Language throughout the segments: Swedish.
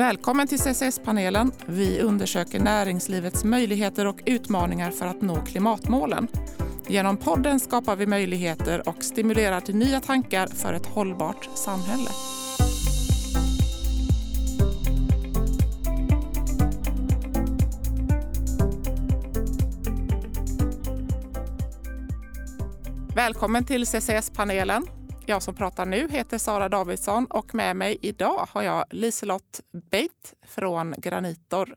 Välkommen till CCS-panelen. Vi undersöker näringslivets möjligheter och utmaningar för att nå klimatmålen. Genom podden skapar vi möjligheter och stimulerar till nya tankar för ett hållbart samhälle. Välkommen till CCS-panelen. Jag som pratar nu heter Sara Davidsson och med mig idag har jag Liselott Beit från Granitor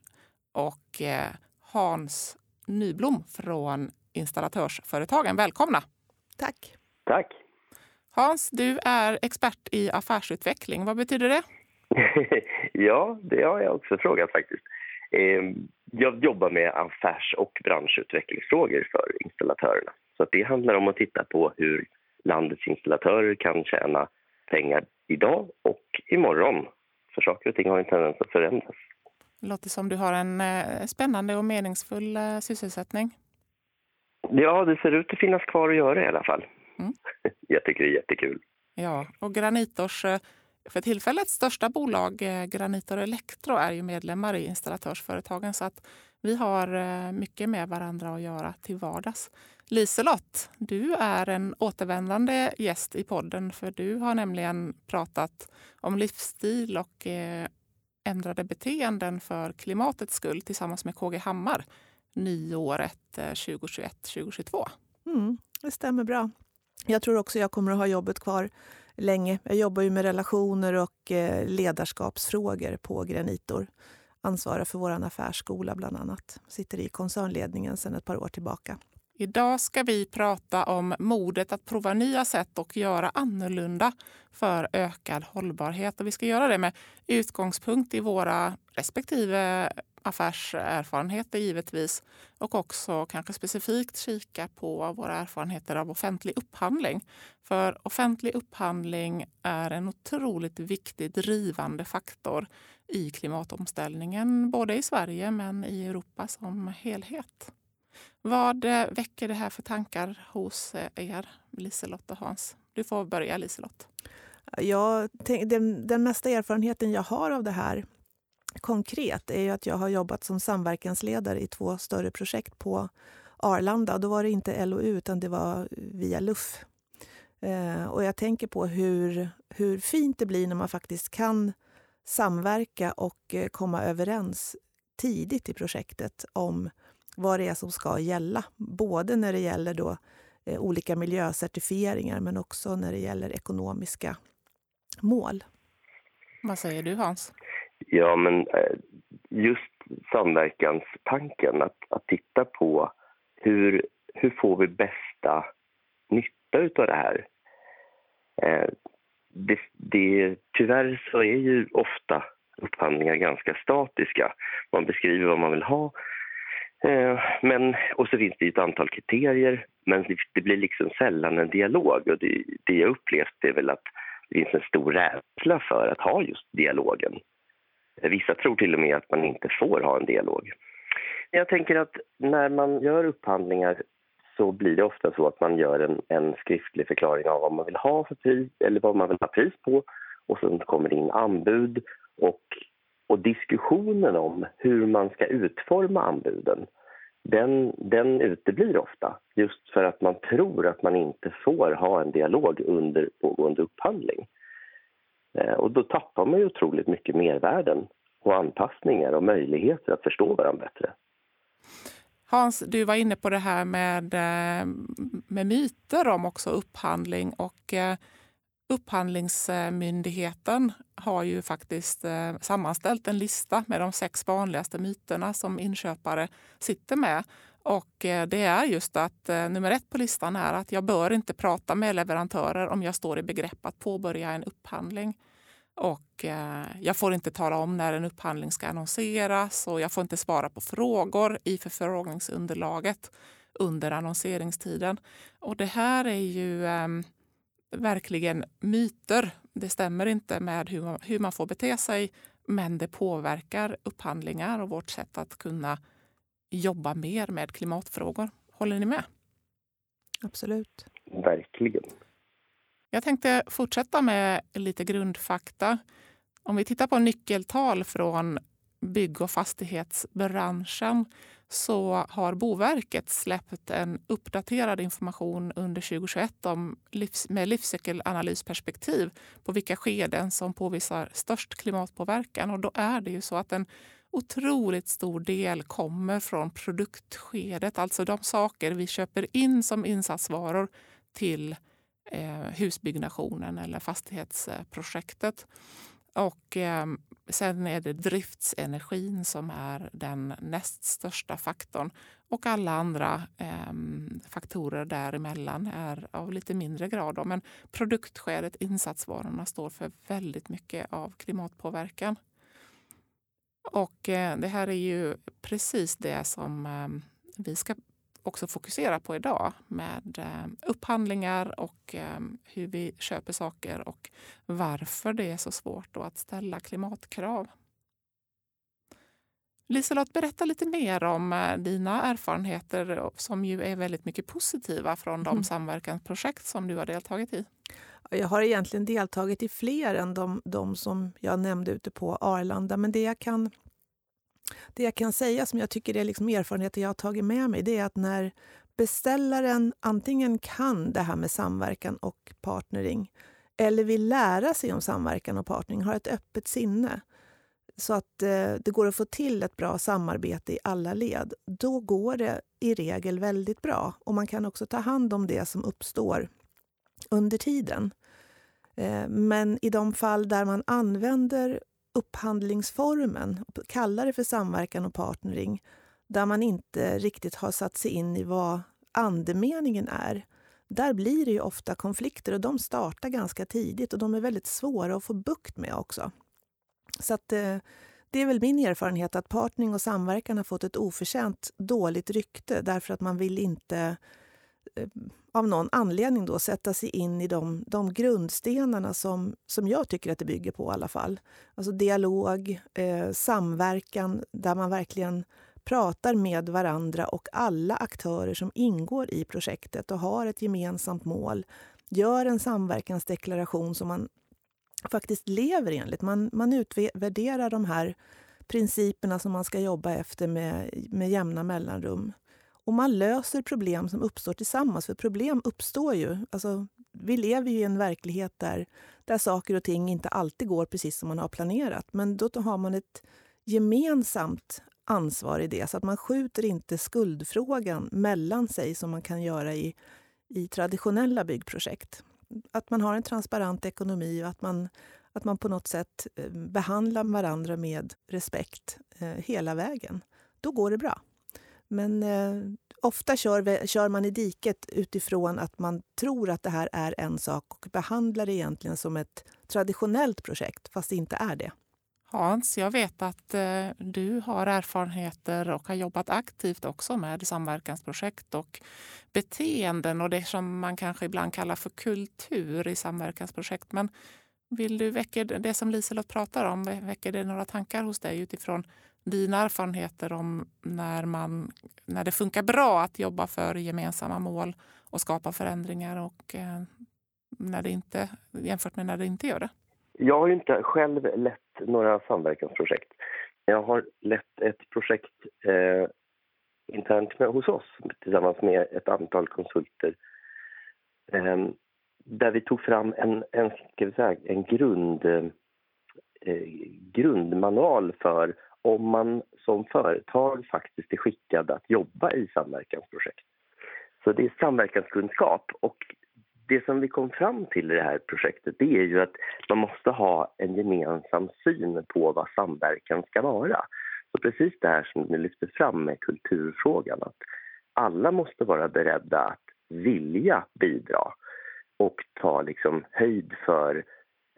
och eh, Hans Nyblom från Installatörsföretagen. Välkomna! Tack! Tack! Hans, du är expert i affärsutveckling. Vad betyder det? ja, det har jag också frågat faktiskt. Ehm, jag jobbar med affärs och branschutvecklingsfrågor för installatörerna. Så det handlar om att titta på hur landets installatörer kan tjäna pengar idag och imorgon. För saker och ting har en tendens att förändras. Det låter som du har en eh, spännande och meningsfull eh, sysselsättning. Ja, det ser ut att finnas kvar att göra i alla fall. Mm. Jag tycker det är jättekul. Ja, och Granitors eh, för tillfället största bolag, Granitor Elektro, är ju medlemmar i installatörsföretagen så att vi har mycket med varandra att göra till vardags. Liselott, du är en återvändande gäst i podden för du har nämligen pratat om livsstil och eh, ändrade beteenden för klimatets skull tillsammans med KG Hammar nyåret eh, 2021-2022. Mm, det stämmer bra. Jag tror också jag kommer att ha jobbet kvar länge. Jag jobbar ju med relationer och eh, ledarskapsfrågor på Granitor. Ansvarar för vår affärsskola bland annat. Sitter i koncernledningen sedan ett par år tillbaka. Idag ska vi prata om modet att prova nya sätt och göra annorlunda för ökad hållbarhet. Och vi ska göra det med utgångspunkt i våra respektive affärserfarenheter givetvis och också kanske specifikt kika på våra erfarenheter av offentlig upphandling. För offentlig upphandling är en otroligt viktig drivande faktor i klimatomställningen, både i Sverige men i Europa som helhet. Vad eh, väcker det här för tankar hos eh, er, Liselott och Hans? Du får börja, Liselott. Ja, den, den mesta erfarenheten jag har av det här konkret är att jag har jobbat som samverkansledare i två större projekt på Arlanda. Då var det inte LOU, utan det var via LUF. Eh, och jag tänker på hur, hur fint det blir när man faktiskt kan samverka och eh, komma överens tidigt i projektet om vad det är som ska gälla. Både när det gäller då, eh, olika miljöcertifieringar men också när det gäller ekonomiska mål. Vad säger du Hans? Ja, men eh, just samverkanstanken, att, att titta på hur, hur får vi bästa nytta av det här? Eh, det, det, tyvärr så är ju ofta upphandlingar ganska statiska. Man beskriver vad man vill ha Eh, men, och så finns det ett antal kriterier, men det blir liksom sällan en dialog. Och det, det jag upplevt är väl att det finns en stor rädsla för att ha just dialogen. Eh, vissa tror till och med att man inte får ha en dialog. Jag tänker att när man gör upphandlingar så blir det ofta så att man gör en, en skriftlig förklaring av vad man vill ha för pris eller vad man vill ha pris på och sen kommer det in anbud och och diskussionen om hur man ska utforma anbuden den, den uteblir ofta just för att man tror att man inte får ha en dialog under pågående upphandling. Eh, och då tappar man ju otroligt mycket mervärden och anpassningar och möjligheter att förstå varandra bättre. Hans, du var inne på det här med, eh, med myter om också upphandling och eh, Upphandlingsmyndigheten har ju faktiskt eh, sammanställt en lista med de sex vanligaste myterna som inköpare sitter med. Och eh, det är just att eh, nummer ett på listan är att jag bör inte prata med leverantörer om jag står i begrepp att påbörja en upphandling. Och jag får inte tala om när en upphandling ska annonseras och jag får inte svara på frågor i förfrågningsunderlaget under annonseringstiden. Och det här är ju ehm, verkligen myter. Det stämmer inte med hur man, hur man får bete sig men det påverkar upphandlingar och vårt sätt att kunna jobba mer med klimatfrågor. Håller ni med? Absolut. Verkligen. Jag tänkte fortsätta med lite grundfakta. Om vi tittar på nyckeltal från bygg och fastighetsbranschen så har Boverket släppt en uppdaterad information under 2021 om livs, med livscykelanalysperspektiv på vilka skeden som påvisar störst klimatpåverkan. Och då är det ju så att en otroligt stor del kommer från produktskedet, alltså de saker vi köper in som insatsvaror till eh, husbyggnationen eller fastighetsprojektet. Och eh, sen är det driftsenergin som är den näst största faktorn. Och alla andra eh, faktorer däremellan är av lite mindre grad. Då. Men produktskedet, insatsvarorna, står för väldigt mycket av klimatpåverkan. Och eh, det här är ju precis det som ehm, vi ska också fokusera på idag med eh, upphandlingar och eh, hur vi köper saker och varför det är så svårt att ställa klimatkrav. Liselott, berätta lite mer om eh, dina erfarenheter som ju är väldigt mycket positiva från de mm. samverkansprojekt som du har deltagit i. Jag har egentligen deltagit i fler än de, de som jag nämnde ute på Arlanda. Men det jag kan det jag kan säga som jag tycker är liksom erfarenheter jag har tagit med mig, det är att när beställaren antingen kan det här med samverkan och partnering eller vill lära sig om samverkan och partnering, har ett öppet sinne så att eh, det går att få till ett bra samarbete i alla led, då går det i regel väldigt bra. Och man kan också ta hand om det som uppstår under tiden. Eh, men i de fall där man använder upphandlingsformen, kallar det för samverkan och partnering, där man inte riktigt har satt sig in i vad andemeningen är, där blir det ju ofta konflikter och de startar ganska tidigt och de är väldigt svåra att få bukt med också. Så att, eh, det är väl min erfarenhet att partnering och samverkan har fått ett oförtjänt dåligt rykte därför att man vill inte eh, av någon anledning då sätta sig in i de, de grundstenarna som, som jag tycker att det bygger på i alla fall. Alltså dialog, eh, samverkan där man verkligen pratar med varandra och alla aktörer som ingår i projektet och har ett gemensamt mål. Gör en samverkansdeklaration som man faktiskt lever enligt. Man, man utvärderar de här principerna som man ska jobba efter med, med jämna mellanrum. Och man löser problem som uppstår tillsammans, för problem uppstår ju. Alltså, vi lever ju i en verklighet där, där saker och ting inte alltid går precis som man har planerat. Men då har man ett gemensamt ansvar i det, så att man skjuter inte skuldfrågan mellan sig som man kan göra i, i traditionella byggprojekt. Att man har en transparent ekonomi och att man, att man på något sätt eh, behandlar varandra med respekt eh, hela vägen. Då går det bra. Men eh, ofta kör, kör man i diket utifrån att man tror att det här är en sak och behandlar det egentligen som ett traditionellt projekt, fast det inte är det. Hans, jag vet att eh, du har erfarenheter och har jobbat aktivt också med samverkansprojekt och beteenden och det som man kanske ibland kallar för kultur i samverkansprojekt. Men vill du väcka det som Liselott pratar om, väcker det några tankar hos dig utifrån dina erfarenheter om när, man, när det funkar bra att jobba för gemensamma mål och skapa förändringar och eh, när det inte, jämfört med när det inte gör det? Jag har inte själv lett några samverkansprojekt. Jag har lett ett projekt eh, internt med, hos oss tillsammans med ett antal konsulter eh, där vi tog fram en, en, ska vi säga, en grund, eh, grundmanual för om man som företag faktiskt är skickad att jobba i samverkansprojekt. Så det är samverkanskunskap och det som vi kom fram till i det här projektet det är ju att man måste ha en gemensam syn på vad samverkan ska vara. Så precis det här som ni lyfter fram med kulturfrågan, att alla måste vara beredda att vilja bidra och ta liksom höjd för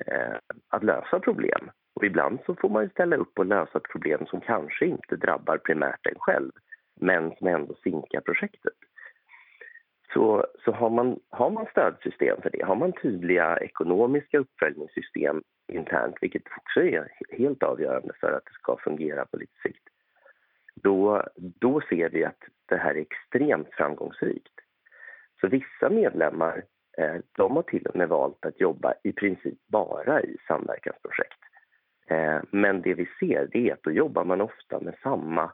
eh, att lösa problem. Och ibland så får man ställa upp och lösa ett problem som kanske inte drabbar primärt en själv men som ändå sinkar projektet. Så, så har, man, har man stödsystem för det, har man tydliga ekonomiska uppföljningssystem internt vilket också är helt avgörande för att det ska fungera på lite sikt då, då ser vi att det här är extremt framgångsrikt. Så vissa medlemmar eh, de har till och med valt att jobba i princip bara i samverkansprojekt Eh, men det vi ser det är att då jobbar man ofta med samma,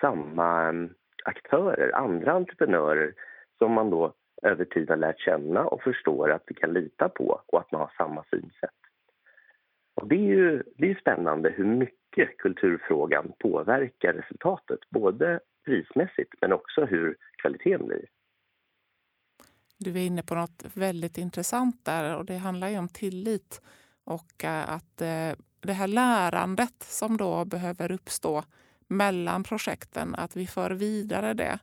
samma mm, aktörer, andra entreprenörer som man då över tid har lärt känna och förstår att vi kan lita på och att man har samma synsätt. Och det är ju det är spännande hur mycket kulturfrågan påverkar resultatet, både prismässigt men också hur kvaliteten blir. Du är inne på något väldigt intressant där och det handlar ju om tillit och eh, att eh, det här lärandet som då behöver uppstå mellan projekten, att vi för vidare det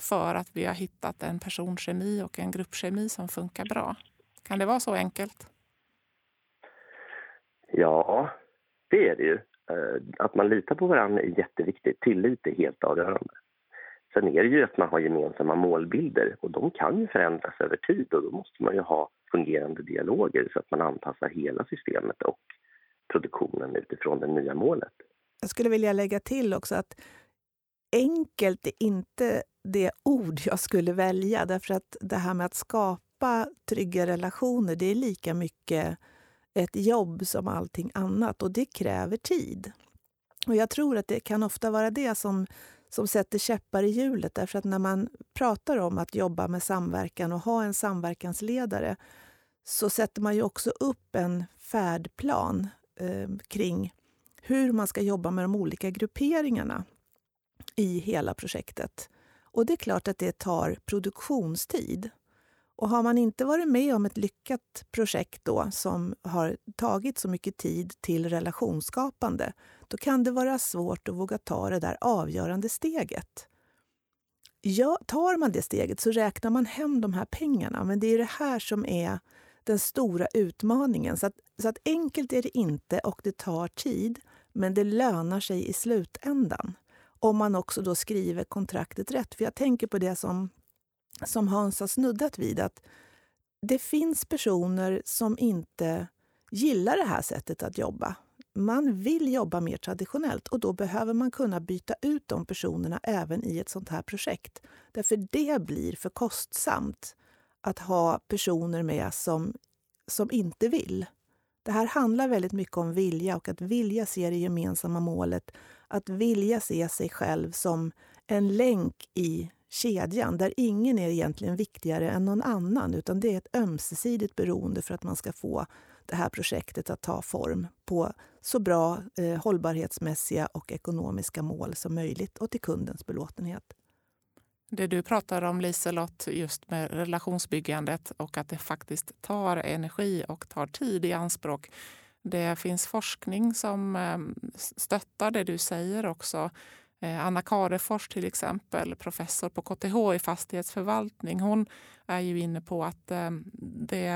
för att vi har hittat en personkemi och en gruppkemi som funkar bra. Kan det vara så enkelt? Ja, det är det ju. Eh, att man litar på varandra är jätteviktigt. Tillit är helt avgörande. Sen är det ju att man har gemensamma målbilder och de kan ju förändras över tid och då måste man ju ha fungerande dialoger så att man anpassar hela systemet och produktionen utifrån det nya målet. Jag skulle vilja lägga till också att enkelt är inte det ord jag skulle välja därför att det här med att skapa trygga relationer det är lika mycket ett jobb som allting annat och det kräver tid. Och Jag tror att det kan ofta vara det som, som sätter käppar i hjulet därför att när man pratar om att jobba med samverkan och ha en samverkansledare så sätter man ju också upp en färdplan eh, kring hur man ska jobba med de olika grupperingarna i hela projektet. Och det är klart att det tar produktionstid. Och har man inte varit med om ett lyckat projekt då som har tagit så mycket tid till relationsskapande, då kan det vara svårt att våga ta det där avgörande steget. Ja, tar man det steget så räknar man hem de här pengarna, men det är det här som är den stora utmaningen. Så att, så att enkelt är det inte och det tar tid, men det lönar sig i slutändan. Om man också då skriver kontraktet rätt. För jag tänker på det som, som Hans har snuddat vid, att det finns personer som inte gillar det här sättet att jobba. Man vill jobba mer traditionellt och då behöver man kunna byta ut de personerna även i ett sånt här projekt. Därför det blir för kostsamt att ha personer med som, som inte vill. Det här handlar väldigt mycket om vilja och att vilja se det gemensamma målet. Att vilja se sig själv som en länk i kedjan där ingen är egentligen viktigare än någon annan utan det är ett ömsesidigt beroende för att man ska få det här projektet att ta form på så bra eh, hållbarhetsmässiga och ekonomiska mål som möjligt och till kundens belåtenhet. Det du pratar om Liselott, just med relationsbyggandet och att det faktiskt tar energi och tar tid i anspråk. Det finns forskning som eh, stöttar det du säger också. Eh, Anna Karefors till exempel, professor på KTH i fastighetsförvaltning, hon är ju inne på att eh, det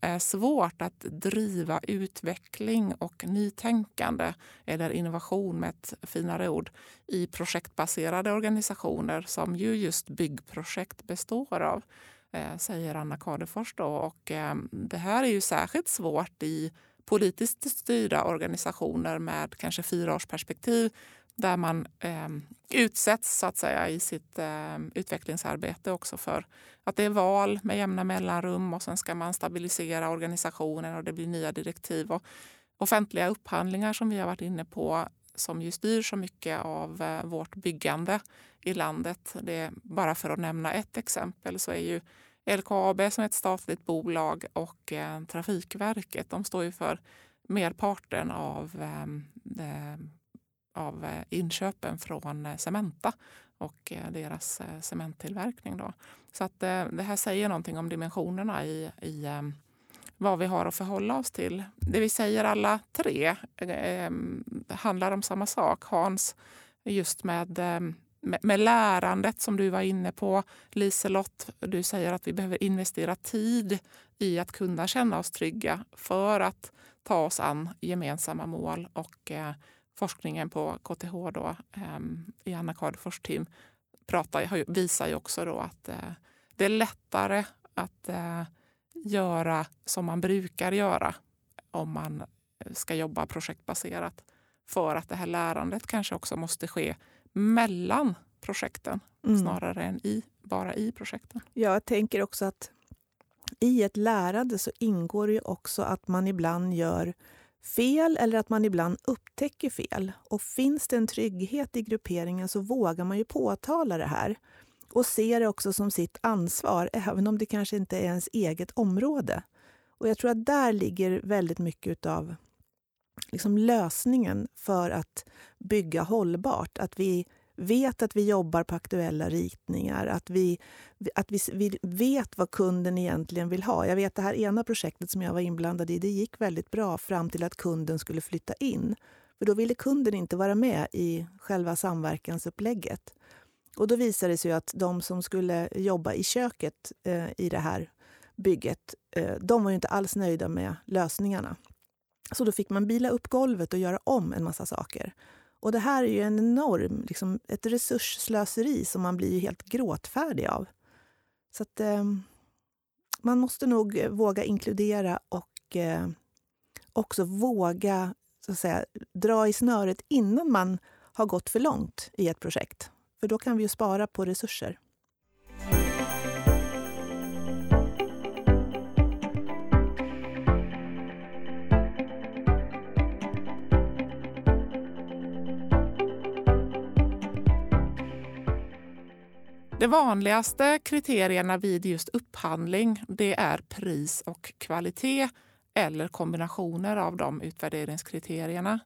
är svårt att driva utveckling och nytänkande eller innovation med ett finare ord i projektbaserade organisationer som ju just byggprojekt består av, eh, säger Anna Kadefors. Då. Och det här är ju särskilt svårt i politiskt styrda organisationer med kanske fyraårsperspektiv där man eh, utsätts så att säga i sitt eh, utvecklingsarbete också för att det är val med jämna mellanrum och sen ska man stabilisera organisationen och det blir nya direktiv. Och offentliga upphandlingar som vi har varit inne på som ju styr så mycket av eh, vårt byggande i landet. Det bara för att nämna ett exempel så är ju LKAB som är ett statligt bolag och eh, Trafikverket, de står ju för merparten av eh, av eh, inköpen från eh, Cementa och eh, deras cementtillverkning. Då. Så att det här säger någonting om dimensionerna i, i vad vi har att förhålla oss till. Det vi säger alla tre eh, handlar om samma sak. Hans, just med, med, med, lärandet som du var inne på. Liselott, du säger att vi behöver investera tid i att kunna känna oss trygga för att ta oss an gemensamma mål och eh, forskningen på KTH då, um, i Anna Cardfors team pratar, visar ju också då att uh, det är lättare att uh, göra som man brukar göra om man ska jobba projektbaserat. För att det här lärandet kanske också måste ske mellan projekten mm. snarare än i, bara i projekten. Jag tänker också att i ett lärande så ingår det också att man ibland gör fel eller att man ibland upptäcker fel. Och finns det en trygghet i grupperingen så vågar man ju påtala det här och ser det också som sitt ansvar, även om det kanske inte är ens eget område. Och jag tror att där ligger väldigt mycket av liksom lösningen för att bygga hållbart. Att vi vet att vi jobbar på aktuella ritningar, att vi, att vi, vi vet vad kunden egentligen vill ha. Jag vet det här ena projektet som jag var inblandad i, det gick väldigt bra fram till att kunden skulle flytta in. För då ville kunden inte vara med i själva samverkansupplägget. Och då visade det sig att de som skulle jobba i köket eh, i det här bygget, eh, de var inte alls nöjda med lösningarna. Så då fick man bila upp golvet och göra om en massa saker. Och det här är ju en enorm, liksom, ett resursslöseri som man blir helt gråtfärdig av. Så att, eh, man måste nog eh, våga inkludera och eh, också våga så att säga, dra i snöret innan man har gått för långt i ett projekt. För då kan vi ju spara på resurser. De vanligaste kriterierna vid just upphandling det är pris och kvalitet eller kombinationer av de utvärderingskriterierna.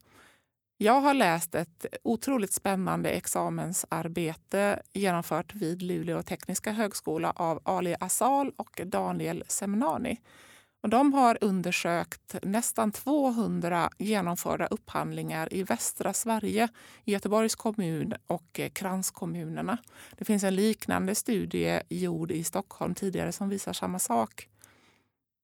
Jag har läst ett otroligt spännande examensarbete genomfört vid Luleå tekniska högskola av Ali Asal och Daniel Semnani. Och de har undersökt nästan 200 genomförda upphandlingar i västra Sverige, i Göteborgs kommun och eh, kranskommunerna. Det finns en liknande studie gjord i Stockholm tidigare som visar samma sak.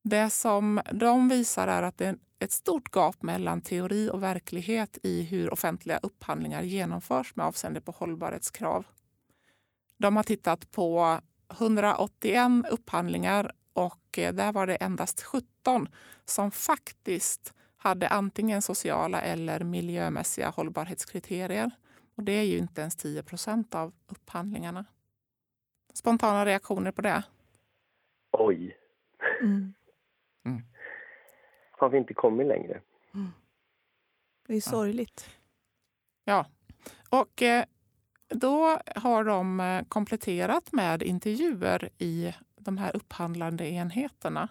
Det som de visar är att det är ett stort gap mellan teori och verklighet i hur offentliga upphandlingar genomförs med avseende på hållbarhetskrav. De har tittat på 181 upphandlingar och eh, där var det endast 17 som faktiskt hade antingen sociala eller miljömässiga hållbarhetskriterier. Och det är ju inte ens 10 procent av upphandlingarna. Spontana reaktioner på det? Oj. Mm. Mm. Har vi inte kommit längre? Mm. Det är sorgligt. Ja. Och eh, då har de eh, kompletterat med intervjuer i de här upphandlande enheterna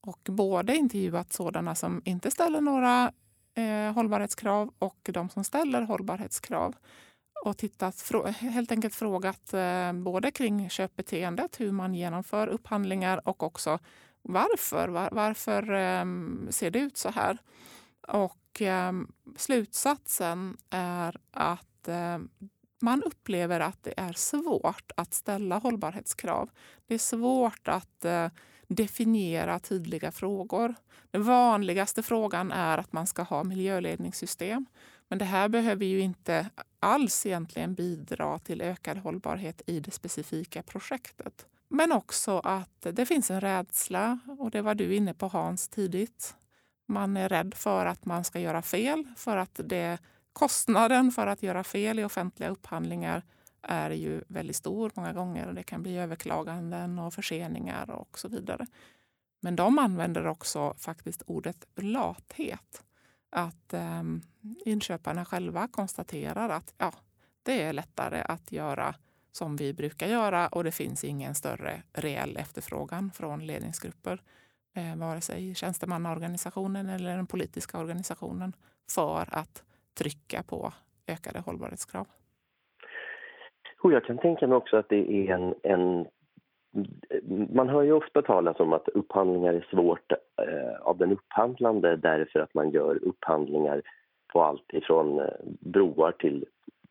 och både intervjuat sådana som inte ställer några eh, hållbarhetskrav och de som ställer hållbarhetskrav och tittat, helt enkelt frågat eh, både kring köpbeteendet, hur man genomför upphandlingar och också varför. Var, varför eh, ser det ut så här? Och eh, slutsatsen är att ehm, man upplever att det är svårt att ställa hållbarhetskrav. Det är svårt att eh, definiera tydliga frågor. Den vanligaste frågan är att man ska ha miljöledningssystem. Men det här behöver ju inte alls egentligen bidra till ökad hållbarhet i det specifika projektet. Men också att det finns en rädsla, och det var du inne på Hans tidigt. Man är rädd för att man ska göra fel, för att det Kostnaden för att göra fel i offentliga upphandlingar är ju väldigt stor många gånger. Det kan bli överklaganden och förseningar och så vidare. Men de använder också faktiskt ordet lathet. Att eh, inköparna själva konstaterar att ja, det är lättare att göra som vi brukar göra och det finns ingen större reell efterfrågan från ledningsgrupper, eh, vare sig tjänstemannaorganisationen eller den politiska organisationen, för att trycka på ökade hållbarhetskrav. Och jag kan tänka mig också att det är en, en man hör ju ofta talas om att upphandlingar är svårt eh, av den upphandlande därför att man gör upphandlingar på allt ifrån eh, broar till,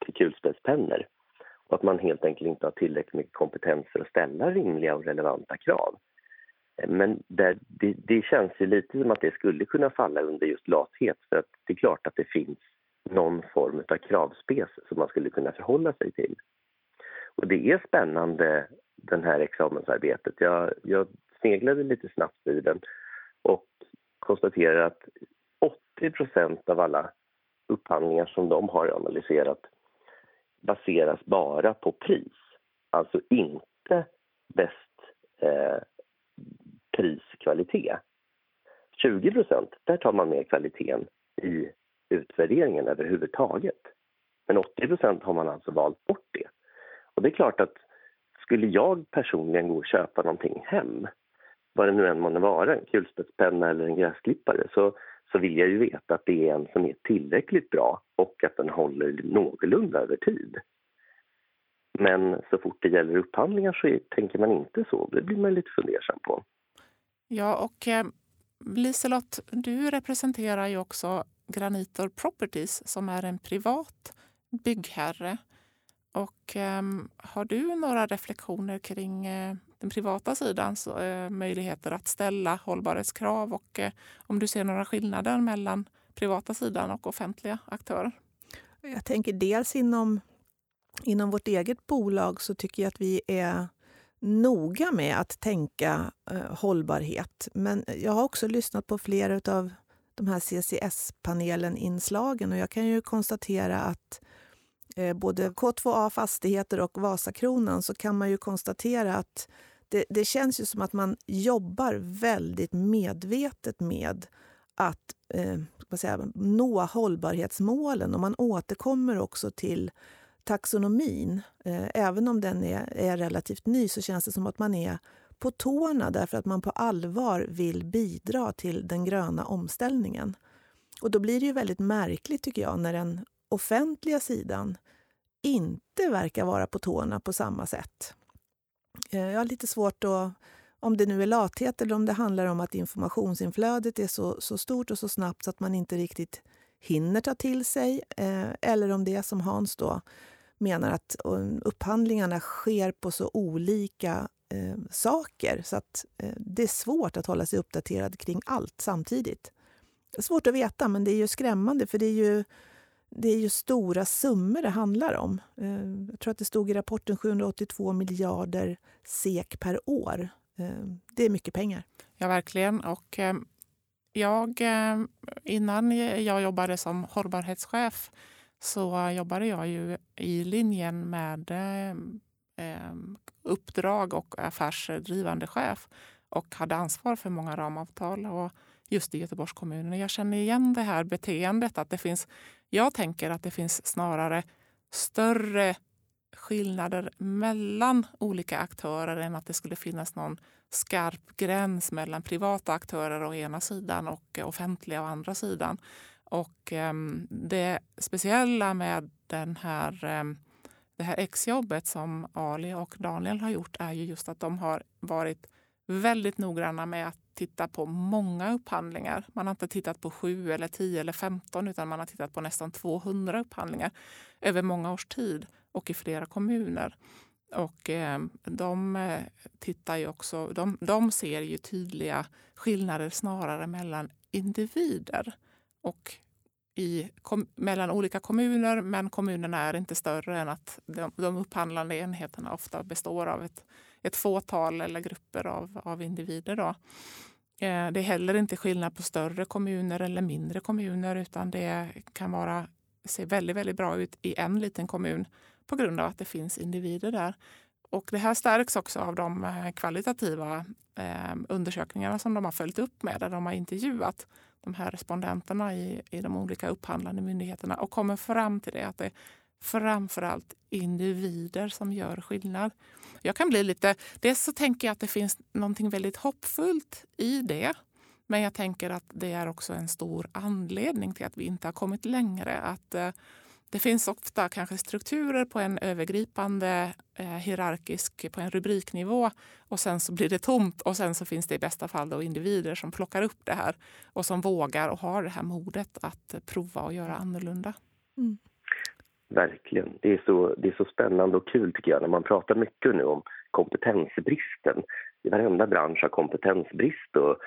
till kulspetspennor. Och att man helt enkelt inte har tillräckligt mycket kompetens för att ställa rimliga och relevanta krav. Eh, men där, det, det känns ju lite som att det skulle kunna falla under just lathet för att det är klart att det finns någon form av kravspec som man skulle kunna förhålla sig till. Och det är spännande, det här examensarbetet. Jag, jag sneglade lite snabbt i den och konstaterar att 80% av alla upphandlingar som de har analyserat baseras bara på pris. Alltså inte bäst eh, priskvalitet. 20% där tar man med kvaliteten i utvärderingen överhuvudtaget. Men 80% har man alltså valt bort det. Och det är klart att skulle jag personligen gå och köpa någonting hem, vad det nu än månde vara, en kulspetspenna eller en gräsklippare, så, så vill jag ju veta att det är en som är tillräckligt bra och att den håller någorlunda över tid. Men så fort det gäller upphandlingar så är, tänker man inte så. Det blir man lite fundersam på. Ja, och eh, Liselott, du representerar ju också Granitor Properties som är en privat byggherre. Och um, har du några reflektioner kring uh, den privata sidans uh, eh, möjligheter att ställa hållbarhetskrav och uh, om du ser några skillnader mellan privata sidan och offentliga aktörer? Jag tänker dels inom, inom vårt eget bolag så tycker jag att vi är noga med att tänka hållbarhet. Men jag har också lyssnat på flera av de här CCS-panelen-inslagen och jag kan ju konstatera att eh, både K2A Fastigheter och Vasakronan så kan man ju konstatera att det, det känns ju som att man jobbar väldigt medvetet med att eh, säga, nå hållbarhetsmålen och man återkommer också till taxonomin. Eh, även om den är, är relativt ny så känns det som att man är på tårna därför att man på allvar vill bidra till den gröna omställningen. Och då blir det ju väldigt märkligt tycker jag när den offentliga sidan inte verkar vara på tårna på samma sätt. Eh, jag har lite svårt att om det nu är lathet eller om det handlar om att informationsinflödet är så, så stort och så snabbt så att man inte riktigt hinner ta till sig. Eh, eller om det är som Hans då menar att eh, upphandlingarna sker på så olika eh, saker så att eh, det är svårt att hålla sig uppdaterad kring allt samtidigt. Det är svårt att veta, men det är ju skrämmande för det är ju, det är ju stora summor det handlar om. Eh, jag tror att det stod i rapporten 782 miljarder SEK per år. Eh, det är mycket pengar. Ja, verkligen. Och eh, jag, eh, innan jag jobbade som hållbarhetschef så jobbade jag ju i linjen med eh, eh, uppdrag och affärsdrivande chef och hade ansvar för många ramavtal. Och just i Göteborgs kommun. Jag känner igen det här beteendet. att det finns, Jag tänker att det finns snarare större skillnader mellan olika aktörer än att det skulle finnas någon skarp gräns mellan privata aktörer å ena sidan och eh, offentliga å andra sidan. Och eh, det speciella med den här, eh, det här exjobbet som Ali och Daniel har gjort är ju just att de har varit väldigt noggranna med att titta på många upphandlingar. Man har inte tittat på sju, eller tio eller femton utan man har tittat på nästan 200 upphandlingar över många års tid och i flera kommuner. Och eh, de eh, tittar ju också, de, de ser ju tydliga skillnader snarare mellan individer och i, kom, mellan olika kommuner, men kommunerna är inte större än att de, de upphandlande enheterna ofta består av ett, ett fåtal eller grupper av, av individer. Då. Eh, det är heller inte skillnad på större kommuner eller mindre kommuner utan det kan vara, se väldigt, väldigt bra ut i en liten kommun på grund av att det finns individer där. Och det här stärks också av de eh, kvalitativa eh, undersökningarna som de har följt upp med, där de har intervjuat de här respondenterna i, i de olika upphandlande myndigheterna och kommer fram till det att det är framförallt individer som gör skillnad. Jag kan bli lite... Dels så tänker jag att det finns någonting väldigt hoppfullt i det. Men jag tänker att det är också en stor anledning till att vi inte har kommit längre. Att eh, det finns ofta kanske strukturer på en övergripande eh, hierarkisk, på en rubriknivå och sen så blir det tomt och sen så finns det i bästa fall då individer som plockar upp det här och som vågar och har det här modet att prova och göra annorlunda. Mm. Verkligen. Det är, så, det är så spännande och kul tycker jag när man pratar mycket nu om kompetensbristen. I varenda bransch har kompetensbrist och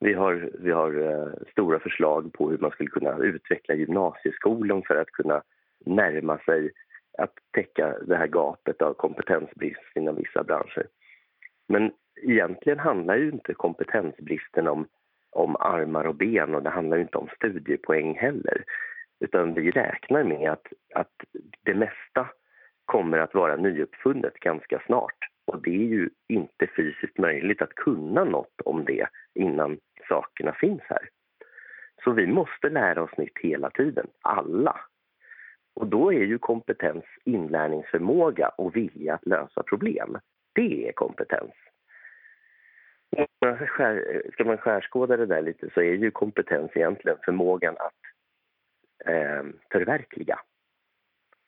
vi har, vi har uh, stora förslag på hur man skulle kunna utveckla gymnasieskolan för att kunna närma sig att täcka det här gapet av kompetensbrist inom vissa branscher. Men egentligen handlar ju inte kompetensbristen om, om armar och ben och det handlar inte om studiepoäng heller. Utan vi räknar med att, att det mesta kommer att vara nyuppfunnet ganska snart. Och det är ju inte fysiskt möjligt att kunna något om det innan sakerna finns här. Så vi måste lära oss nytt hela tiden, alla. Och då är ju kompetens inlärningsförmåga och vilja att lösa problem. Det är kompetens. Ska man skärskåda det där lite så är ju kompetens egentligen förmågan att eh, förverkliga.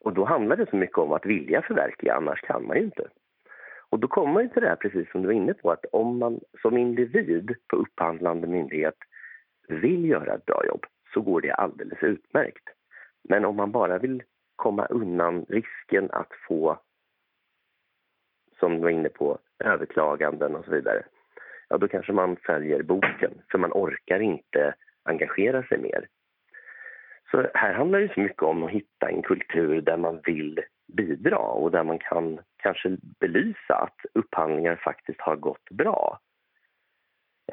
Och då handlar det så mycket om att vilja förverkliga, annars kan man ju inte. Och då kommer man till det här precis som du var inne på, att om man som individ på upphandlande myndighet vill göra ett bra jobb så går det alldeles utmärkt. Men om man bara vill komma undan risken att få, som du var inne på, överklaganden och så vidare, ja då kanske man följer boken för man orkar inte engagera sig mer. Så här handlar det så mycket om att hitta en kultur där man vill bidra och där man kan kanske belysa att upphandlingar faktiskt har gått bra.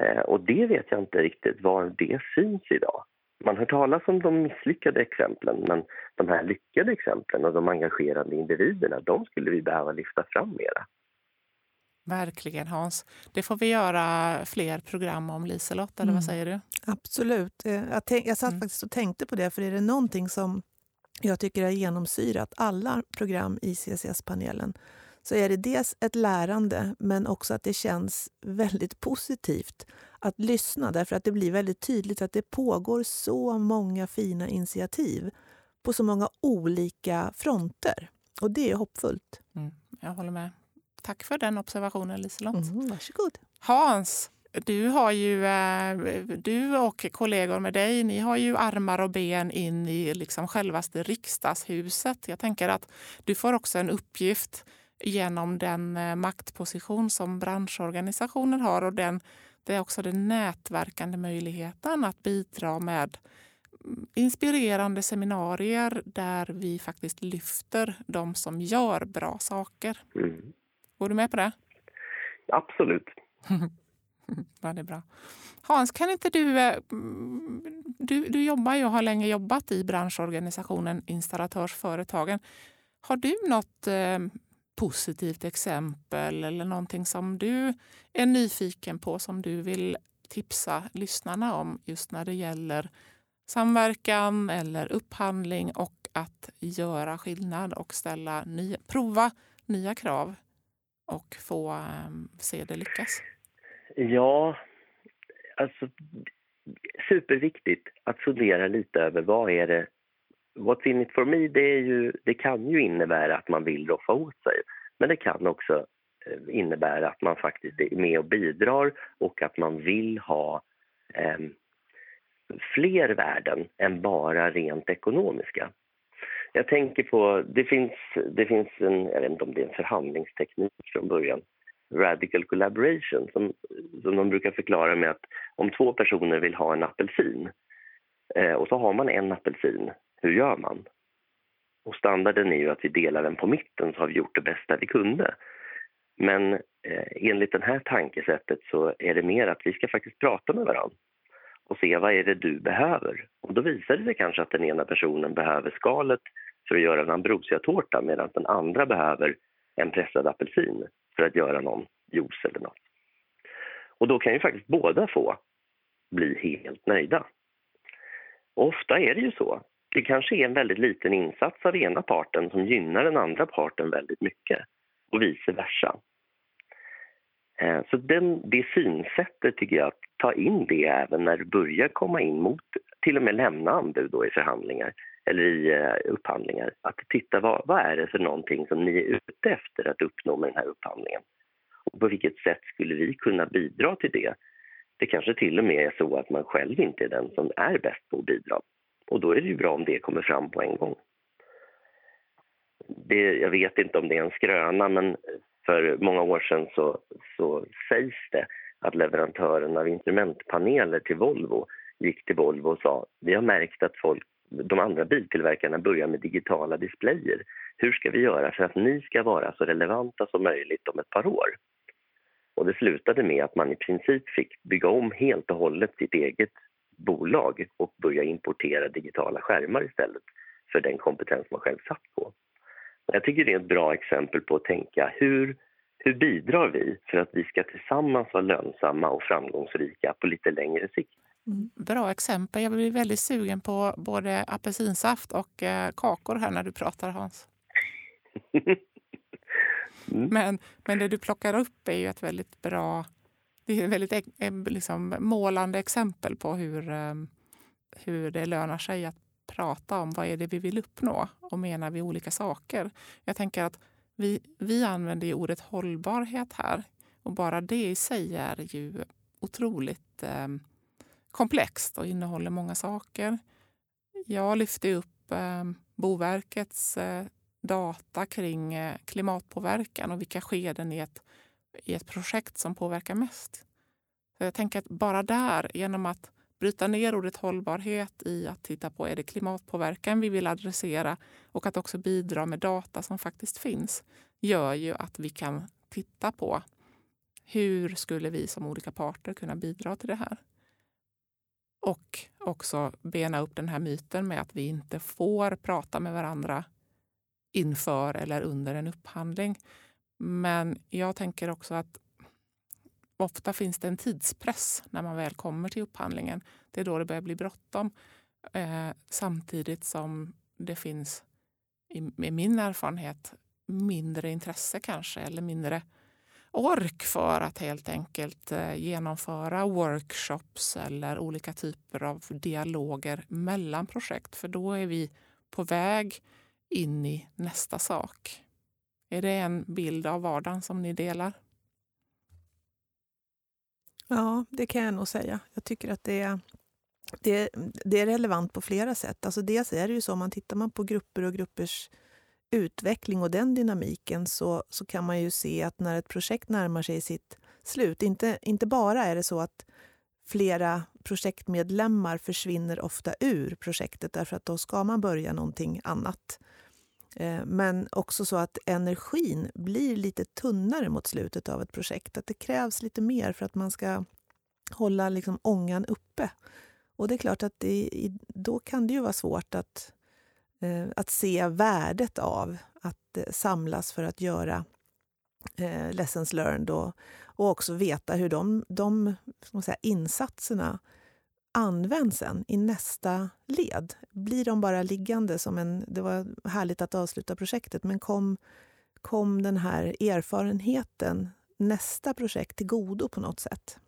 Eh, och det vet jag inte riktigt var det syns idag. Man hör talas om de misslyckade exemplen men de här lyckade exemplen och de engagerade individerna, de skulle vi behöva lyfta fram mera. Verkligen Hans. Det får vi göra fler program om Liselott, eller mm. vad säger du? Absolut. Eh, jag, tänk, jag satt mm. faktiskt och tänkte på det, för är det någonting som jag tycker har genomsyrat alla program i CCS-panelen så är det dels ett lärande, men också att det känns väldigt positivt att lyssna därför att det blir väldigt tydligt att det pågår så många fina initiativ på så många olika fronter. Och det är hoppfullt. Mm, jag håller med. Tack för den observationen, Liselott. Mm, varsågod. Hans, du, har ju, eh, du och kollegor med dig, ni har ju armar och ben in i liksom självaste riksdagshuset. Jag tänker att du får också en uppgift genom den eh, maktposition som branschorganisationen har och den, det är också den nätverkande möjligheten att bidra med inspirerande seminarier där vi faktiskt lyfter de som gör bra saker. Mm. Går du med på det? Absolut. ja, det är bra. Hans, kan inte du, eh, du... Du jobbar ju och har länge jobbat i branschorganisationen Installatörsföretagen. Har du något eh, positivt exempel eller någonting som du är nyfiken på som du vill tipsa lyssnarna om just när det gäller samverkan eller upphandling och att göra skillnad och ställa nya, prova nya krav och få um, se det lyckas? Ja, alltså superviktigt att fundera lite över vad är det What's in it for me, det, är ju, det kan ju innebära att man vill roffa åt sig. Men det kan också eh, innebära att man faktiskt är med och bidrar och att man vill ha eh, fler värden än bara rent ekonomiska. Jag tänker på, det finns, det finns en, jag vet inte om det är en förhandlingsteknik från början, radical collaboration som, som de brukar förklara med att om två personer vill ha en apelsin eh, och så har man en apelsin, hur gör man? Och standarden är ju att vi delar den på mitten så har vi gjort det bästa vi kunde. Men eh, enligt det här tankesättet så är det mer att vi ska faktiskt prata med varandra och se vad är det du behöver. Och då visar det sig kanske att den ena personen behöver skalet för att göra en ambrosiatårta medan den andra behöver en pressad apelsin för att göra någon juice eller något. Och då kan ju faktiskt båda få bli helt nöjda. Och ofta är det ju så. Det kanske är en väldigt liten insats av ena parten som gynnar den andra parten väldigt mycket och vice versa. Eh, så den, det synsättet tycker jag, att ta in det även när du börjar komma in mot, till och med lämna anbud då i förhandlingar eller i eh, upphandlingar. Att titta vad, vad är det för någonting som ni är ute efter att uppnå med den här upphandlingen? Och på vilket sätt skulle vi kunna bidra till det? Det kanske till och med är så att man själv inte är den som är bäst på att bidra. Och då är det ju bra om det kommer fram på en gång. Det, jag vet inte om det är en skröna, men för många år sedan så, så sägs det att leverantören av instrumentpaneler till Volvo gick till Volvo och sa vi har märkt att folk, de andra biltillverkarna börjar med digitala displayer. Hur ska vi göra för att ni ska vara så relevanta som möjligt om ett par år? Och det slutade med att man i princip fick bygga om helt och hållet sitt eget bolag och börja importera digitala skärmar istället för den kompetens man själv satt på. Jag tycker det är ett bra exempel på att tänka hur, hur bidrar vi för att vi ska tillsammans vara lönsamma och framgångsrika på lite längre sikt? Mm. Bra exempel. Jag blir väldigt sugen på både apelsinsaft och eh, kakor här när du pratar, Hans. mm. men, men det du plockar upp är ju ett väldigt bra... Det är ett väldigt eh, liksom, målande exempel på hur, eh, hur det lönar sig att prata om vad är det vi vill uppnå och menar vi olika saker. Jag tänker att vi, vi använder ju ordet hållbarhet här och bara det i sig är ju otroligt eh, komplext och innehåller många saker. Jag lyfte upp eh, Boverkets eh, data kring eh, klimatpåverkan och vilka skeden i ett, i ett projekt som påverkar mest. Så jag tänker att bara där, genom att bryta ner ordet hållbarhet i att titta på är det klimatpåverkan vi vill adressera och att också bidra med data som faktiskt finns, gör ju att vi kan titta på hur skulle vi som olika parter kunna bidra till det här? Och också bena upp den här myten med att vi inte får prata med varandra inför eller under en upphandling. Men jag tänker också att ofta finns det en tidspress när man väl kommer till upphandlingen. Det är då det börjar bli bråttom. Eh, samtidigt som det finns, i, i min erfarenhet, mindre intresse kanske eller mindre ork för att helt enkelt eh, genomföra workshops eller olika typer av dialoger mellan projekt. För då är vi på väg in i nästa sak. Är det en bild av vardagen som ni delar? Ja, det kan jag nog säga. Jag tycker att det är, det, det är relevant på flera sätt. Alltså dels är det ju så, om man tittar man på grupper och gruppers utveckling och den dynamiken så, så kan man ju se att när ett projekt närmar sig sitt slut, inte, inte bara är det så att flera projektmedlemmar försvinner ofta ur projektet därför att då ska man börja någonting annat. Eh, men också så att energin blir lite tunnare mot slutet av ett projekt. Att det krävs lite mer för att man ska hålla liksom ångan uppe. Och det är klart att det, då kan det ju vara svårt att eh, att se värdet av att eh, samlas för att göra lessons learned och, och också veta hur de, de säga, insatserna används sen i nästa led. Blir de bara liggande som en... Det var härligt att avsluta projektet, men kom, kom den här erfarenheten nästa projekt till godo på något sätt?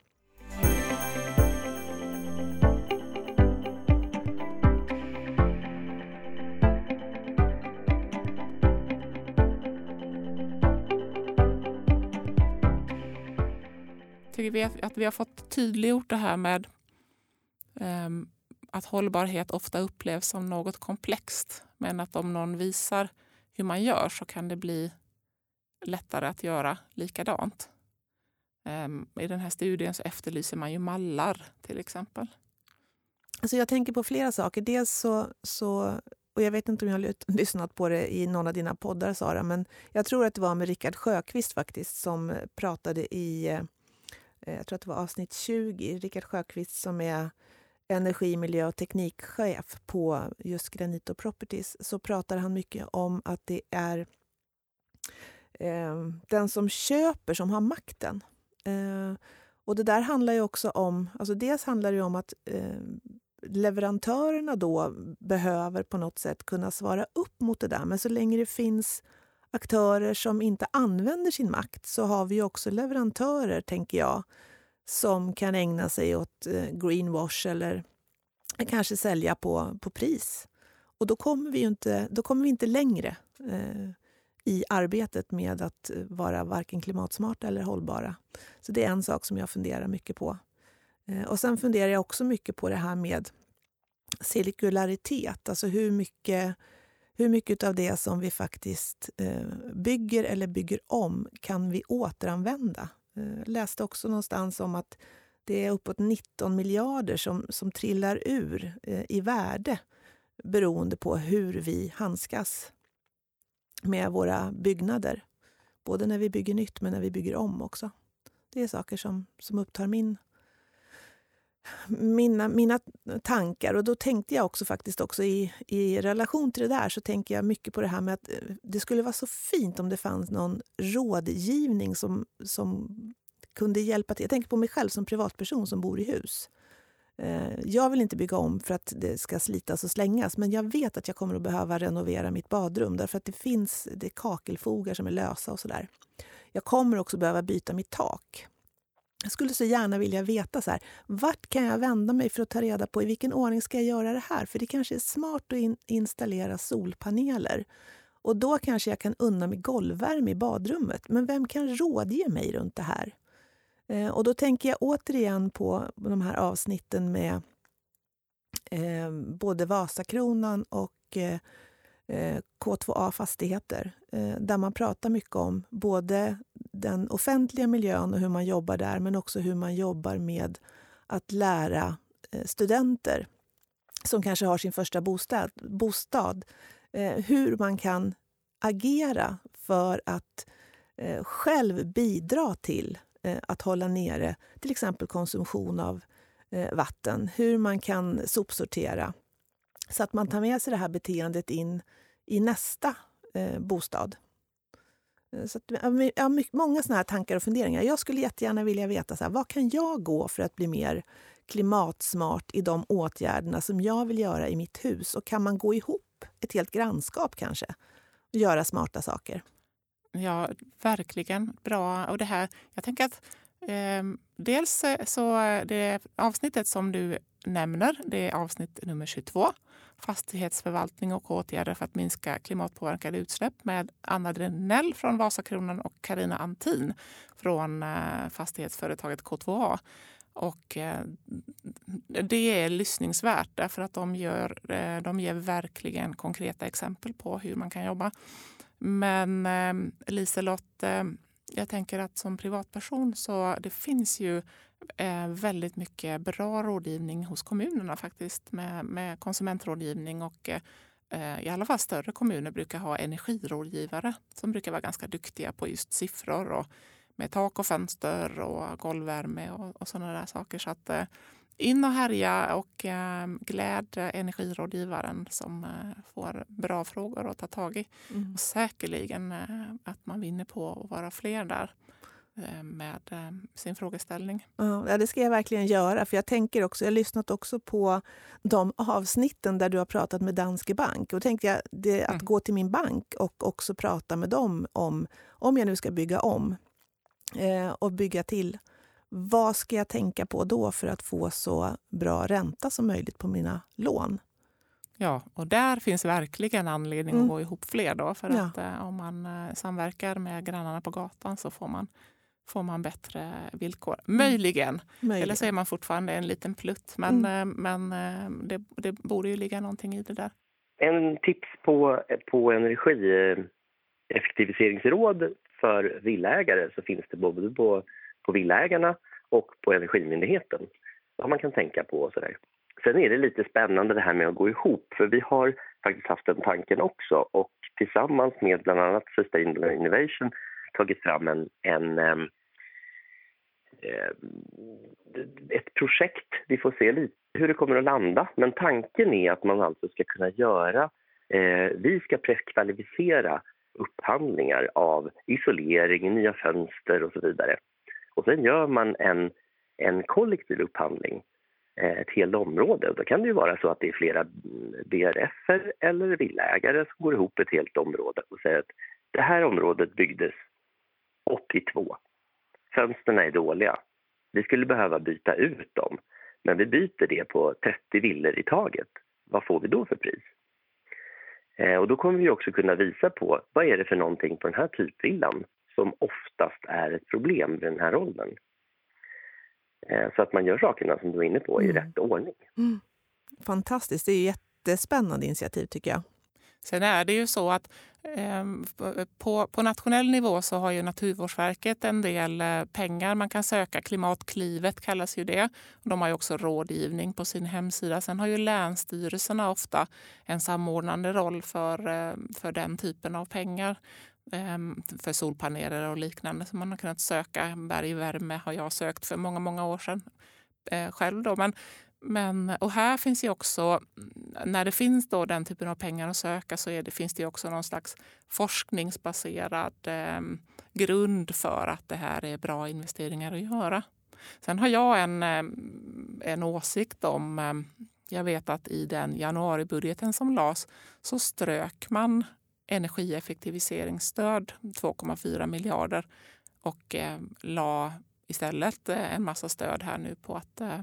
tycker vi att vi har fått tydliggjort det här med Ehm, att hållbarhet ofta upplevs som något komplext. Men att om någon visar hur man gör så kan det bli lättare att göra likadant. Ehm, I den här studien så efterlyser man ju mallar till exempel. Alltså jag tänker på flera saker. Dels så, så och jag vet inte om jag har lyssnat på det i någon av dina poddar, Sara, men jag tror att det var med Rickard Sjöqvist faktiskt som pratade i eh, jag tror att det var avsnitt 20, Rickard Sjöqvist som är energi, miljö och teknikchef på just Granito Properties, så pratar han mycket om att det är eh, den som köper som har makten. Eh, och det där handlar ju också om, alltså dels handlar det om att eh, leverantörerna då behöver på något sätt kunna svara upp mot det där. Men så länge det finns aktörer som inte använder sin makt så har vi också leverantörer, tänker jag, som kan ägna sig åt eh, greenwash eller kanske sälja på, på pris. Och då kommer vi, inte, då kommer vi inte längre eh, i arbetet med att vara varken klimatsmarta eller hållbara. Så det är en sak som jag funderar mycket på. Eh, och sen funderar jag också mycket på det här med cirkularitet, alltså hur mycket hur mycket av det som vi faktiskt eh, bygger eller bygger om kan vi återanvända? Jag läste också någonstans om att det är uppåt 19 miljarder som, som trillar ur eh, i värde beroende på hur vi handskas med våra byggnader. Både när vi bygger nytt men när vi bygger om också. Det är saker som, som upptar min mina, mina tankar. Och då tänkte jag också faktiskt också i, i relation till det där så tänker jag mycket på det här med att eh, det skulle vara så fint om det fanns någon rådgivning som, som kunde hjälpa till. Jag tänker på mig själv som privatperson som bor i hus. Eh, jag vill inte bygga om för att det ska slitas och slängas men jag vet att jag kommer att behöva renovera mitt badrum därför att det finns det kakelfogar som är lösa och sådär. Jag kommer också behöva byta mitt tak. Jag skulle så gärna vilja veta så här, vart kan jag vända mig för att ta reda på i vilken ordning ska jag göra det här? För det kanske är smart att in installera solpaneler. Och då kanske jag kan unna mig golvvärme i badrummet. Men vem kan rådge mig runt det här? Eh, och då tänker jag återigen på de här avsnitten med eh, både Vasakronan och eh, Eh, K2A Fastigheter eh, där man pratar mycket om både den offentliga miljön och hur man jobbar där men också hur man jobbar med att lära eh, studenter som kanske har sin första bostad, bostad hur man kan agera för att själv bidra till att hålla nere till exempel konsumtion av vatten. Hur man kan sopsortera så att man tar med sig det här beteendet in i nästa eh, bostad. Eh, så att, jag har många såna här tankar och funderingar. Jag skulle jättegärna vilja veta så här, vad kan jag gå för att bli mer klimatsmart i de åtgärderna som jag vill göra i mitt hus? Och kan man gå ihop, ett helt grannskap kanske, och göra smarta saker? Ja, verkligen bra. Och det här, jag tänker att eh, dels så det avsnittet som du nämner, det är avsnitt nummer 22. Fastighetsförvaltning och åtgärder för att minska klimatpåverkade utsläpp med Anna Drenell från Vasakronan och Karina Antin från eh, fastighetsföretaget K2A. Och eh, det är lyssningsvärt därför att de, gör, eh, de ger verkligen konkreta exempel på hur man kan jobba. Men Liselott, jag tänker att som privatperson så det finns ju väldigt mycket bra rådgivning hos kommunerna faktiskt med, med konsumentrådgivning och eh, i alla fall större kommuner brukar ha energirådgivare som brukar vara ganska duktiga på just siffror och med tak och fönster och golvvärme och, och sådana där saker. Så att, eh, in och härja och eh, gläd energirådgivaren som eh, får bra frågor att ta tag i. Mm. Och säkerligen eh, att man vinner på att vara fler där eh, med eh, sin frågeställning. Ja, det ska jag verkligen göra. För Jag tänker också, jag har lyssnat också på de avsnitten där du har pratat med Danske Bank. Och tänkte jag, det, att mm. gå till min bank och också prata med dem om, om jag nu ska bygga om eh, och bygga till vad ska jag tänka på då för att få så bra ränta som möjligt på mina lån? Ja, och där finns verkligen anledning mm. att gå ihop fler. Då, för ja. att eh, om man eh, samverkar med grannarna på gatan så får man, får man bättre villkor. Mm. Möjligen. Möjligen. Eller så är man fortfarande en liten plutt. Men, mm. eh, men eh, det, det borde ju ligga någonting i det där. En tips på, på energieffektiviseringsråd för villaägare så finns det både på på Villaägarna och på Energimyndigheten. Vad man kan tänka på och sådär. Sen är det lite spännande det här med att gå ihop för vi har faktiskt haft den tanken också och tillsammans med bland annat Sustainable Innovation tagit fram en, en eh, ett projekt. Vi får se lite hur det kommer att landa. Men tanken är att man alltså ska kunna göra... Eh, vi ska prekvalificera upphandlingar av isolering, nya fönster och så vidare. Och sen gör man en, en kollektiv upphandling, eh, ett helt område. Då kan det ju vara så att det är flera BRF eller villägare som går ihop ett helt område och säger att det här området byggdes 82. Fönstren är dåliga. Vi skulle behöva byta ut dem, men vi byter det på 30 villor i taget. Vad får vi då för pris? Eh, och då kommer vi också kunna visa på vad är det för någonting på den här typvillan som oftast är ett problem vid den här åldern. Eh, så att man gör sakerna som du är inne på i mm. rätt ordning. Mm. Fantastiskt, det är ett jättespännande initiativ tycker jag. Sen är det ju så att ehm, på, på nationell nivå så har ju Naturvårdsverket en del eh, pengar man kan söka. Klimatklivet kallas ju det. De har ju också rådgivning på sin hemsida. Sen har ju länsstyrelserna ofta en samordnande roll för, eh, för den typen av pengar. Ehm, för solpaneler och liknande som man har kunnat söka. Bergvärme har jag sökt för många, många år sedan eh, själv. Då. Men, men, och här finns ju också, när det finns då den typen av pengar att söka så det, finns det också någon slags forskningsbaserad eh, grund för att det här är bra investeringar att göra. Sen har jag en, ehm, en åsikt om ehm, jag vet att i den januaribudgeten som lades så strök man energieffektiviseringsstöd, 2,4 miljarder och eh, la istället eh, en massa stöd här nu på att eh,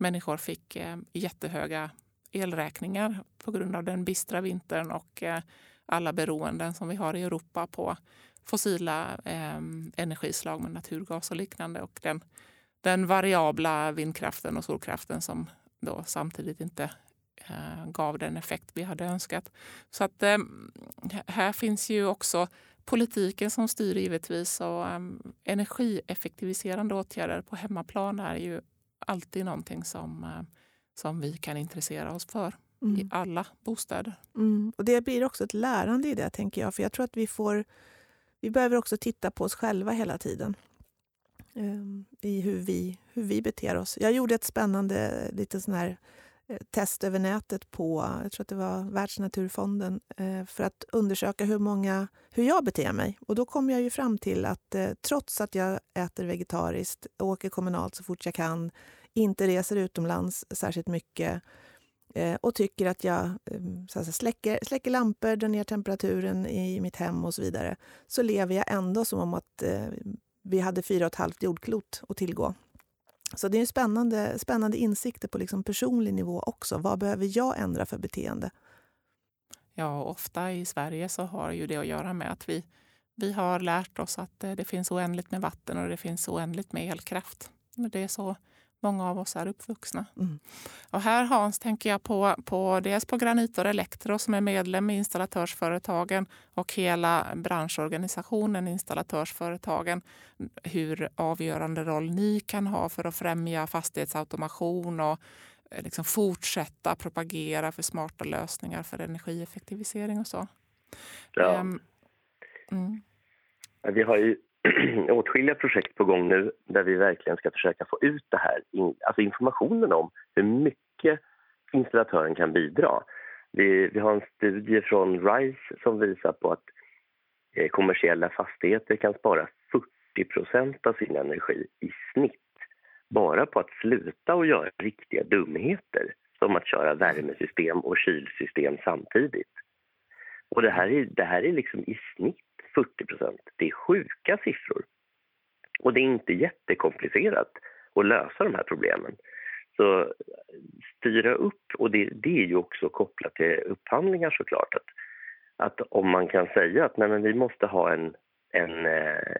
människor fick eh, jättehöga elräkningar på grund av den bistra vintern och eh, alla beroenden som vi har i Europa på fossila eh, energislag med naturgas och liknande. Och den, den variabla vindkraften och solkraften som då samtidigt inte eh, gav den effekt vi hade önskat. Så att eh, här finns ju också politiken som styr givetvis och ehm, energieffektiviserande åtgärder på hemmaplan är ju alltid någonting som, uh, som vi kan intressera oss för mm. i alla bostäder. Mm. Och Det blir också ett lärande i det, tänker jag. För jag tror att vi får... Vi behöver också titta på oss själva hela tiden. Um, I hur vi, hur vi beter oss. Jag gjorde ett spännande lite sån här Eh, test över nätet på jag tror att det var Världsnaturfonden eh, för att undersöka hur, många, hur jag beter mig. Och Då kom jag ju fram till att eh, trots att jag äter vegetariskt, åker kommunalt så fort jag kan, inte reser utomlands särskilt mycket eh, och tycker att jag så släcker, släcker lampor, drar ner temperaturen i mitt hem och så vidare, så lever jag ändå som om att vi hade fyra och ett halvt jordklot att tillgå. Så det är spännande, spännande insikter på liksom personlig nivå också. Vad behöver jag ändra för beteende? Ja, ofta i Sverige så har ju det att göra med att vi, vi har lärt oss att eh, det finns oändligt med vatten och det finns oändligt med elkraft. Det är så många av oss är uppvuxna. Mm. Och här Hans tänker jag på, på dels på Granitor Elektro som är medlem i installatörsföretagen och hela branschorganisationen Installatörsföretagen. Hur avgörande roll ni kan ha för att främja fastighetsautomation och eh, liksom fortsätta propagera för smarta lösningar för energieffektivisering och så. Ja. Um, mm. Vi har ju åtskilliga projekt på gång nu där vi verkligen ska försöka få ut det här, alltså informationen om hur mycket installatören kan bidra. Vi, vi har en studie från RISE som visar på att eh, kommersiella fastigheter kan spara 40% av sin energi i snitt bara på att sluta och göra riktiga dumheter som att köra värmesystem och kylsystem samtidigt. Och det här är, det här är liksom i snitt 40 procent. Det är sjuka siffror. Och det är inte jättekomplicerat att lösa de här problemen. Så styra upp, och det, det är ju också kopplat till upphandlingar såklart, att, att om man kan säga att nej, men vi måste ha en, en, eh,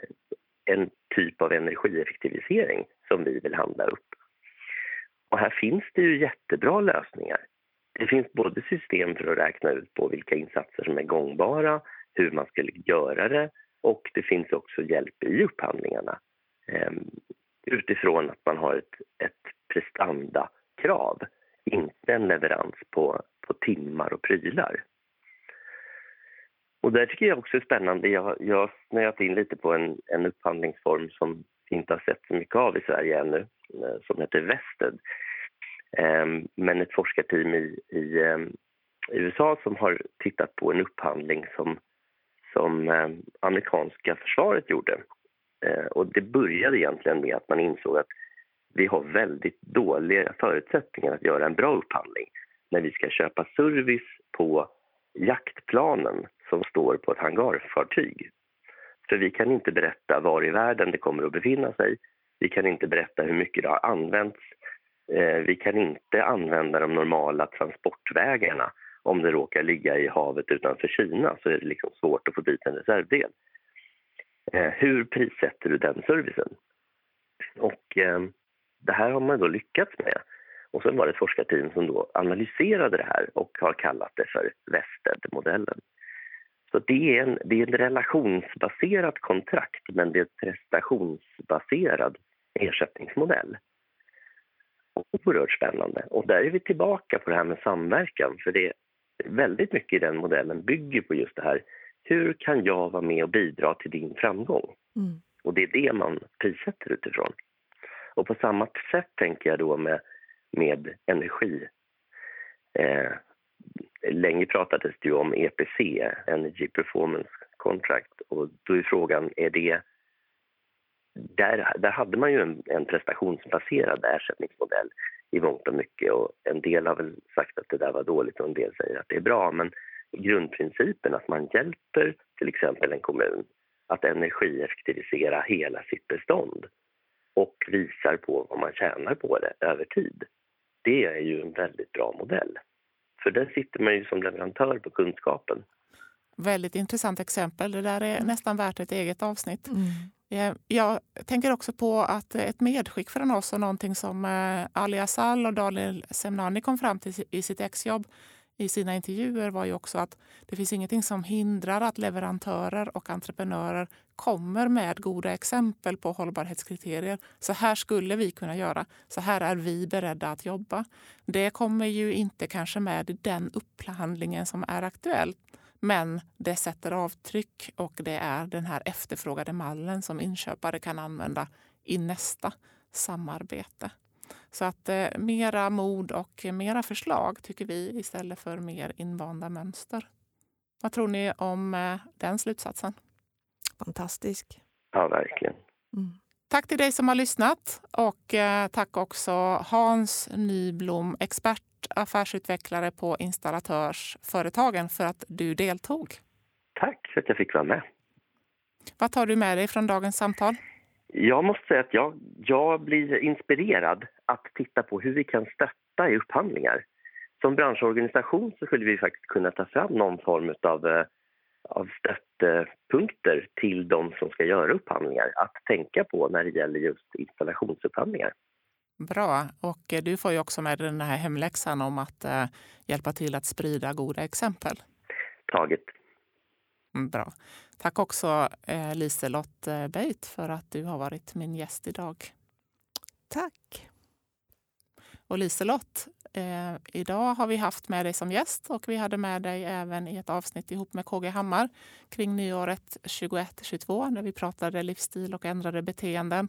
en typ av energieffektivisering som vi vill handla upp. Och här finns det ju jättebra lösningar. Det finns både system för att räkna ut på vilka insatser som är gångbara hur man skulle göra det och det finns också hjälp i upphandlingarna eh, utifrån att man har ett, ett prestandakrav, inte en leverans på, på timmar och prylar. Och där tycker jag också är spännande. Jag, jag har snöat in lite på en, en upphandlingsform som vi inte har sett så mycket av i Sverige ännu, eh, som heter Vested. Eh, men ett forskarteam i, i eh, USA som har tittat på en upphandling som som eh, amerikanska försvaret gjorde. Eh, och det började egentligen med att man insåg att vi har väldigt dåliga förutsättningar att göra en bra upphandling när vi ska köpa service på jaktplanen som står på ett hangarfartyg. För vi kan inte berätta var i världen det kommer att befinna sig. Vi kan inte berätta hur mycket det har använts. Eh, vi kan inte använda de normala transportvägarna om det råkar ligga i havet utanför Kina så är det liksom svårt att få dit en reservdel. Eh, hur prissätter du den servicen? Och eh, det här har man då lyckats med. Och sen var det ett forskarteam som då analyserade det här och har kallat det för Vested-modellen. Så det är, en, det är en relationsbaserat kontrakt men det är en prestationsbaserad ersättningsmodell. Oerhört spännande. Och där är vi tillbaka på det här med samverkan. För det, väldigt mycket i den modellen bygger på just det här. Hur kan jag vara med och bidra till din framgång? Mm. Och det är det man prissätter utifrån. Och på samma sätt tänker jag då med, med energi. Eh, länge pratades det ju om EPC, Energy Performance Contract, och då är frågan, är det där, där hade man ju en, en prestationsbaserad ersättningsmodell i mångt och mycket. Och en del har väl sagt att det där var dåligt och en del säger att det är bra. Men grundprincipen att man hjälper till exempel en kommun att energieffektivisera hela sitt bestånd och visar på vad man tjänar på det över tid. Det är ju en väldigt bra modell. För där sitter man ju som leverantör på kunskapen. Väldigt intressant exempel. Det där är nästan värt ett eget avsnitt. Mm. Jag tänker också på att ett medskick från oss och någonting som eh, Ali Asal och Daniel Semnani kom fram till i sitt exjobb i sina intervjuer var ju också att det finns ingenting som hindrar att leverantörer och entreprenörer kommer med goda exempel på hållbarhetskriterier. Så här skulle vi kunna göra. Så här är vi beredda att jobba. Det kommer ju inte kanske med i den upphandlingen som är aktuell. Men det sätter avtryck och det är den här efterfrågade mallen som inköpare kan använda i nästa samarbete. Så att eh, mera mod och mera förslag tycker vi istället för mer invanda mönster. Vad tror ni om eh, den slutsatsen? Fantastisk. Ja, verkligen. Mm. Tack till dig som har lyssnat och eh, tack också Hans Nyblom, expert affärsutvecklare på installatörsföretagen för att du deltog. Tack för att jag fick vara med. Vad tar du med dig från dagens samtal? Jag måste säga att jag, jag blir inspirerad att titta på hur vi kan stötta i upphandlingar. Som branschorganisation så skulle vi faktiskt kunna ta fram någon form av, eh, av stöttepunkter till de som ska göra upphandlingar att tänka på när det gäller just installationsupphandlingar. Bra. Och eh, du får ju också med den här hemläxan om att eh, hjälpa till att sprida goda exempel. Taget. Mm, bra. Tack också eh, Liselott Beit för att du har varit min gäst idag. Tack. Och Liselott, eh, idag har vi haft med dig som gäst och vi hade med dig även i ett avsnitt ihop med KG Hammar kring nyåret 21-22 när vi pratade livsstil och ändrade beteenden.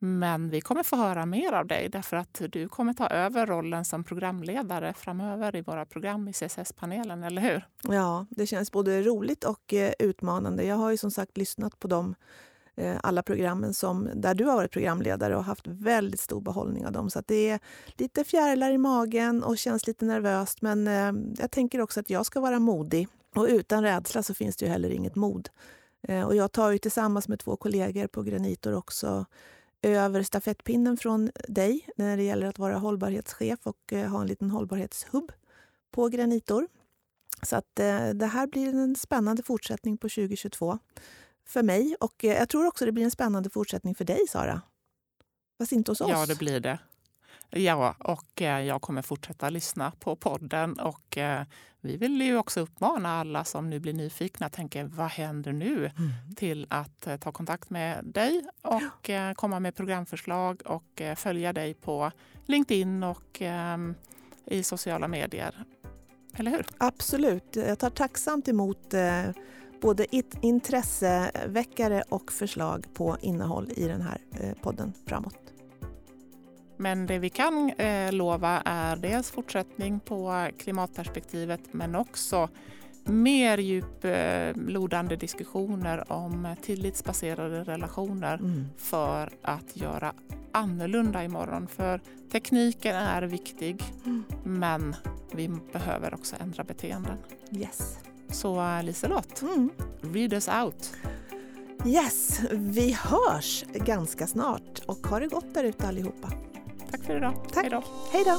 Men vi kommer få höra mer av dig därför att du kommer ta över rollen som programledare framöver i våra program i CSS-panelen, eller hur? Ja, det känns både roligt och eh, utmanande. Jag har ju som sagt lyssnat på dem eh, alla programmen som, där du har varit programledare och haft väldigt stor behållning av dem. Så det är lite fjärilar i magen och känns lite nervöst. Men eh, jag tänker också att jag ska vara modig. Och utan rädsla så finns det ju heller inget mod. Och jag tar ju tillsammans med två kollegor på Granitor också över stafettpinnen från dig när det gäller att vara hållbarhetschef och eh, ha en liten hållbarhetshubb på Granitor. Så att eh, det här blir en spännande fortsättning på 2022 för mig och eh, jag tror också det blir en spännande fortsättning för dig Sara. Fast inte hos oss. Ja, det blir det. Ja, och eh, jag kommer fortsätta lyssna på podden. Och eh, vi vill ju också uppmana alla som nu blir nyfikna tänker vad händer nu? Mm. till att eh, ta kontakt med dig och komma med programförslag och följa dig på LinkedIn och ehm, i sociala medier. Eller hur? Absolut. Jag tar tacksamt emot både intresseväckare och förslag på innehåll i den här podden framåt. Men det vi kan eh, lova är dels fortsättning på klimatperspektivet men också mer djuplodande eh, diskussioner om tillitsbaserade relationer mm. för att göra annorlunda imorgon. För tekniken är viktig mm. men vi behöver också ändra beteenden. Yes. Så Liselott, mm. read us out. Yes, vi hörs ganska snart och ha det gott där ute allihopa. Tack för idag. Tack. Hej då.